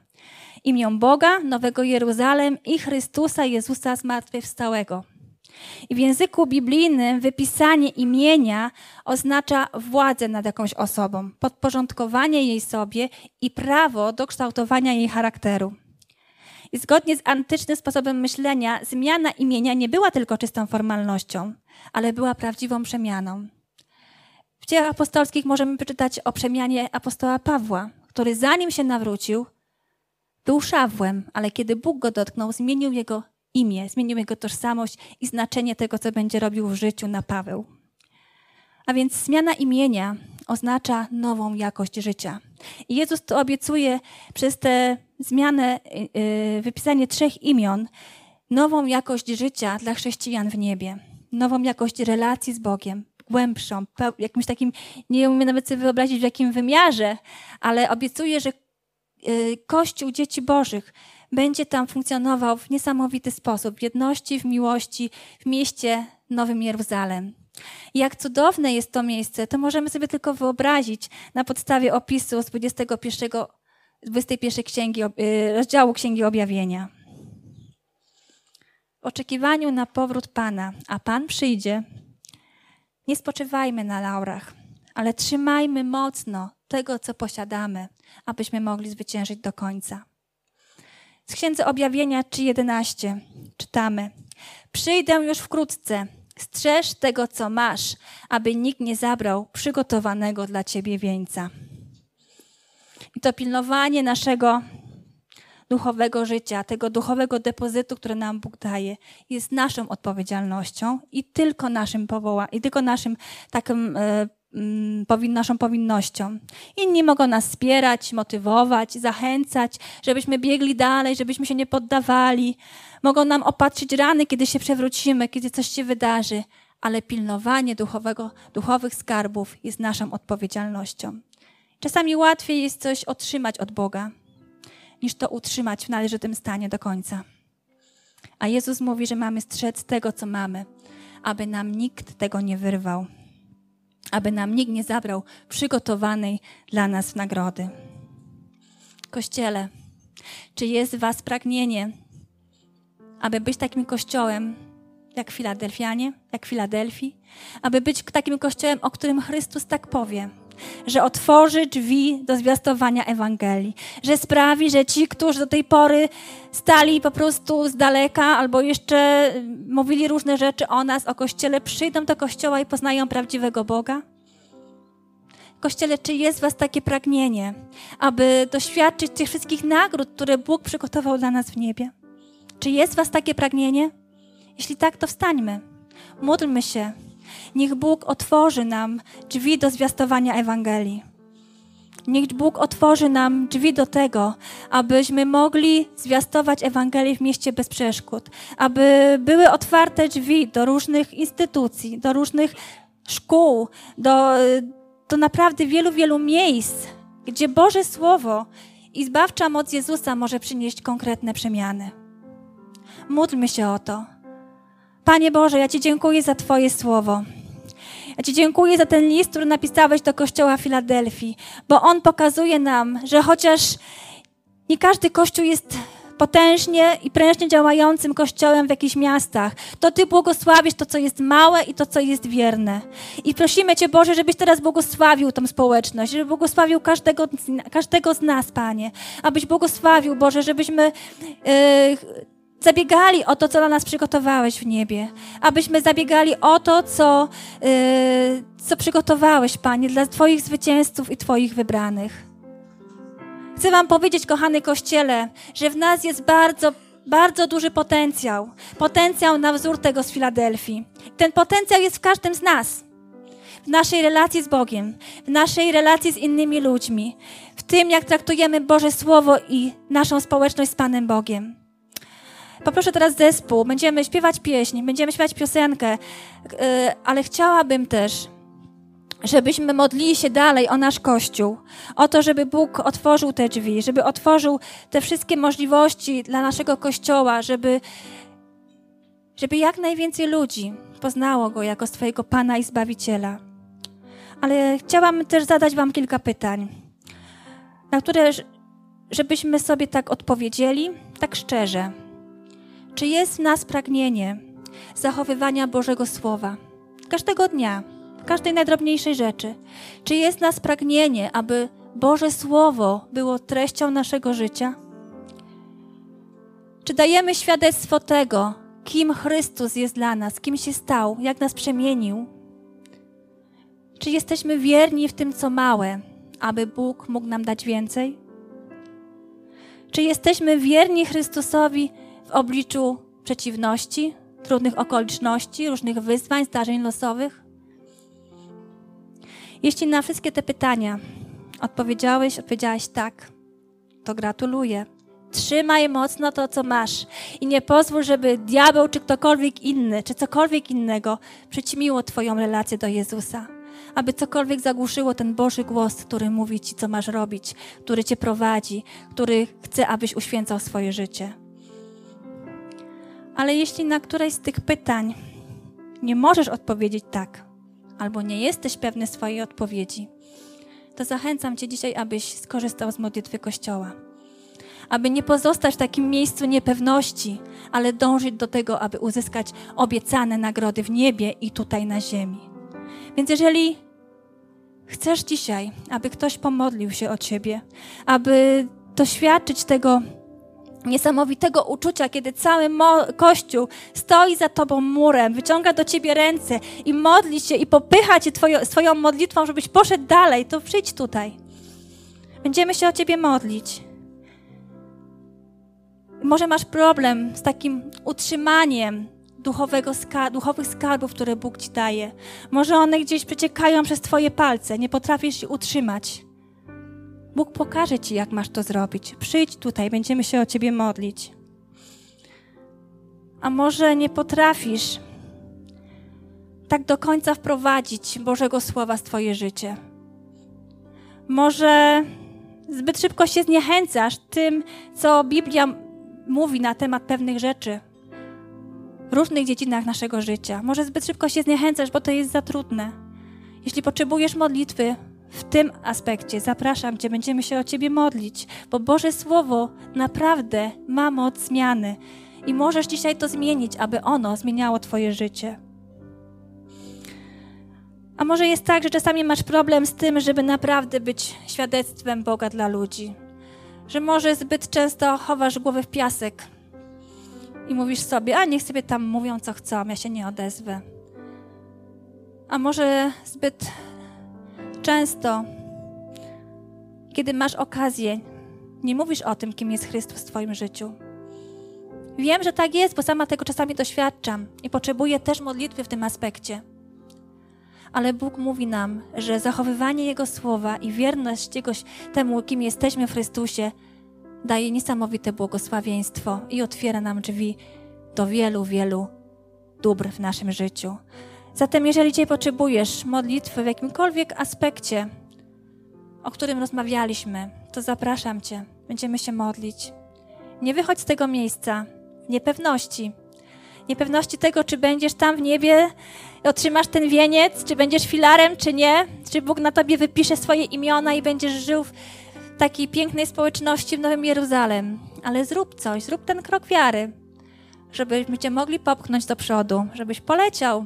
Imię Boga, Nowego Jeruzalem i Chrystusa Jezusa Zmartwychwstałego. I w języku biblijnym wypisanie imienia oznacza władzę nad jakąś osobą, podporządkowanie jej sobie i prawo do kształtowania jej charakteru. I zgodnie z antycznym sposobem myślenia, zmiana imienia nie była tylko czystą formalnością, ale była prawdziwą przemianą dziejach apostolskich możemy przeczytać o przemianie apostoła Pawła, który zanim się nawrócił, był szawłem, ale kiedy Bóg go dotknął, zmienił jego imię, zmienił jego tożsamość i znaczenie tego, co będzie robił w życiu na Paweł. A więc zmiana imienia oznacza nową jakość życia. I Jezus to obiecuje przez tę zmianę, yy, wypisanie trzech imion, nową jakość życia dla chrześcijan w niebie, nową jakość relacji z Bogiem, głębszą, jakimś takim, nie umiem nawet sobie wyobrazić w jakim wymiarze, ale obiecuję, że y, Kościół dzieci Bożych będzie tam funkcjonował w niesamowity sposób, w jedności, w miłości, w mieście Nowym Jeruzalem. Jak cudowne jest to miejsce, to możemy sobie tylko wyobrazić na podstawie opisu z 21, 21 księgi, y, rozdziału Księgi Objawienia. W oczekiwaniu na powrót Pana, a Pan przyjdzie, nie spoczywajmy na laurach, ale trzymajmy mocno tego, co posiadamy, abyśmy mogli zwyciężyć do końca. Z Księdza Objawienia 3.11 czytamy Przyjdę już wkrótce, strzeż tego, co masz, aby nikt nie zabrał przygotowanego dla ciebie wieńca. I to pilnowanie naszego duchowego życia, tego duchowego depozytu, który nam Bóg daje, jest naszą odpowiedzialnością i tylko naszym powoła, i tylko naszym takim e, mm, naszą powinnością. Inni mogą nas wspierać, motywować, zachęcać, żebyśmy biegli dalej, żebyśmy się nie poddawali. Mogą nam opatrzyć rany, kiedy się przewrócimy, kiedy coś się wydarzy, ale pilnowanie duchowego, duchowych skarbów jest naszą odpowiedzialnością. Czasami łatwiej jest coś otrzymać od Boga, niż to utrzymać w należytym stanie do końca. A Jezus mówi, że mamy strzec tego, co mamy, aby nam nikt tego nie wyrwał, aby nam nikt nie zabrał przygotowanej dla nas nagrody. Kościele, czy jest w Was pragnienie, aby być takim kościołem jak Filadelfianie, jak Filadelfii, aby być takim kościołem, o którym Chrystus tak powie, że otworzy drzwi do zwiastowania Ewangelii, że sprawi, że ci, którzy do tej pory stali po prostu z daleka albo jeszcze mówili różne rzeczy o nas, o Kościele, przyjdą do Kościoła i poznają prawdziwego Boga? Kościele, czy jest w Was takie pragnienie, aby doświadczyć tych wszystkich nagród, które Bóg przygotował dla nas w niebie? Czy jest w Was takie pragnienie? Jeśli tak, to wstańmy. Módlmy się. Niech Bóg otworzy nam drzwi do zwiastowania Ewangelii. Niech Bóg otworzy nam drzwi do tego, abyśmy mogli zwiastować Ewangelię w mieście bez przeszkód, aby były otwarte drzwi do różnych instytucji, do różnych szkół, do, do naprawdę wielu, wielu miejsc, gdzie Boże Słowo i zbawcza moc Jezusa może przynieść konkretne przemiany. Módlmy się o to. Panie Boże, ja Ci dziękuję za Twoje słowo. Ja Ci dziękuję za ten list, który napisałeś do Kościoła Filadelfii, bo on pokazuje nam, że chociaż nie każdy kościół jest potężnie i prężnie działającym kościołem w jakichś miastach, to Ty błogosławisz to, co jest małe i to, co jest wierne. I prosimy Cię, Boże, żebyś teraz błogosławił tą społeczność, żeby błogosławił każdego, każdego z nas, Panie. Abyś błogosławił, Boże, żebyśmy... Yy, zabiegali o to, co dla nas przygotowałeś w niebie. Abyśmy zabiegali o to, co, yy, co przygotowałeś, Panie, dla Twoich zwycięzców i Twoich wybranych. Chcę Wam powiedzieć, kochany Kościele, że w nas jest bardzo, bardzo duży potencjał. Potencjał na wzór tego z Filadelfii. Ten potencjał jest w każdym z nas. W naszej relacji z Bogiem, w naszej relacji z innymi ludźmi, w tym, jak traktujemy Boże Słowo i naszą społeczność z Panem Bogiem. Poproszę teraz zespół, będziemy śpiewać pieśń, będziemy śpiewać piosenkę, e, ale chciałabym też, żebyśmy modlili się dalej o nasz Kościół, o to, żeby Bóg otworzył te drzwi, żeby otworzył te wszystkie możliwości dla naszego Kościoła, żeby, żeby jak najwięcej ludzi poznało Go jako swojego Pana i Zbawiciela. Ale chciałam też zadać Wam kilka pytań, na które żebyśmy sobie tak odpowiedzieli, tak szczerze. Czy jest w nas pragnienie zachowywania Bożego Słowa? Każdego dnia, każdej najdrobniejszej rzeczy. Czy jest w nas pragnienie, aby Boże Słowo było treścią naszego życia? Czy dajemy świadectwo tego, kim Chrystus jest dla nas, kim się stał, jak nas przemienił? Czy jesteśmy wierni w tym, co małe, aby Bóg mógł nam dać więcej? Czy jesteśmy wierni Chrystusowi w obliczu przeciwności, trudnych okoliczności, różnych wyzwań, zdarzeń losowych? Jeśli na wszystkie te pytania odpowiedziałeś, odpowiedziałaś tak, to gratuluję. Trzymaj mocno to, co masz i nie pozwól, żeby diabeł czy ktokolwiek inny, czy cokolwiek innego przyćmiło Twoją relację do Jezusa. Aby cokolwiek zagłuszyło ten Boży głos, który mówi Ci, co masz robić, który Cię prowadzi, który chce, abyś uświęcał swoje życie. Ale jeśli na któreś z tych pytań nie możesz odpowiedzieć tak, albo nie jesteś pewny swojej odpowiedzi, to zachęcam Cię dzisiaj, abyś skorzystał z modlitwy Kościoła. Aby nie pozostać w takim miejscu niepewności, ale dążyć do tego, aby uzyskać obiecane nagrody w niebie i tutaj na ziemi. Więc jeżeli chcesz dzisiaj, aby ktoś pomodlił się o Ciebie, aby doświadczyć tego, niesamowitego uczucia, kiedy cały Kościół stoi za Tobą murem, wyciąga do Ciebie ręce i modli się i popycha Cię twoją, swoją modlitwą, żebyś poszedł dalej, to przyjdź tutaj. Będziemy się o Ciebie modlić. Może masz problem z takim utrzymaniem duchowego duchowych skarbów, które Bóg Ci daje. Może one gdzieś przeciekają przez Twoje palce, nie potrafisz ich utrzymać. Bóg pokaże Ci, jak masz to zrobić. Przyjdź tutaj, będziemy się o Ciebie modlić. A może nie potrafisz tak do końca wprowadzić Bożego Słowa w Twoje życie. Może zbyt szybko się zniechęcasz tym, co Biblia mówi na temat pewnych rzeczy w różnych dziedzinach naszego życia. Może zbyt szybko się zniechęcasz, bo to jest za trudne. Jeśli potrzebujesz modlitwy w tym aspekcie, zapraszam Cię, będziemy się o Ciebie modlić, bo Boże Słowo naprawdę ma moc zmiany i możesz dzisiaj to zmienić, aby ono zmieniało Twoje życie. A może jest tak, że czasami masz problem z tym, żeby naprawdę być świadectwem Boga dla ludzi. Że może zbyt często chowasz głowę w piasek i mówisz sobie, a niech sobie tam mówią co chcą, ja się nie odezwę. A może zbyt często, kiedy masz okazję, nie mówisz o tym, kim jest Chrystus w Twoim życiu. Wiem, że tak jest, bo sama tego czasami doświadczam i potrzebuję też modlitwy w tym aspekcie. Ale Bóg mówi nam, że zachowywanie Jego słowa i wierność Jego, temu, kim jesteśmy w Chrystusie, daje niesamowite błogosławieństwo i otwiera nam drzwi do wielu, wielu dóbr w naszym życiu. Zatem, jeżeli dzisiaj potrzebujesz modlitwy w jakimkolwiek aspekcie, o którym rozmawialiśmy, to zapraszam Cię. Będziemy się modlić. Nie wychodź z tego miejsca niepewności. Niepewności tego, czy będziesz tam w niebie, otrzymasz ten wieniec, czy będziesz filarem, czy nie, czy Bóg na tobie wypisze swoje imiona i będziesz żył w takiej pięknej społeczności w Nowym Jeruzalem. Ale zrób coś, zrób ten krok wiary, żebyśmy Cię mogli popchnąć do przodu, żebyś poleciał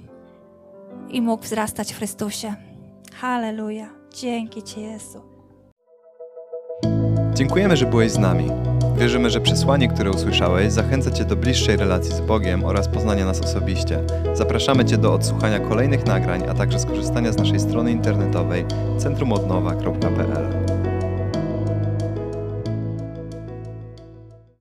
i mógł wzrastać w Chrystusie. Halleluja. Dzięki Ci, Jezu. Dziękujemy, że byłeś z nami. Wierzymy, że przesłanie, które usłyszałeś, zachęca Cię do bliższej relacji z Bogiem oraz poznania nas osobiście. Zapraszamy Cię do odsłuchania kolejnych nagrań, a także skorzystania z naszej strony internetowej centrumodnowa.pl.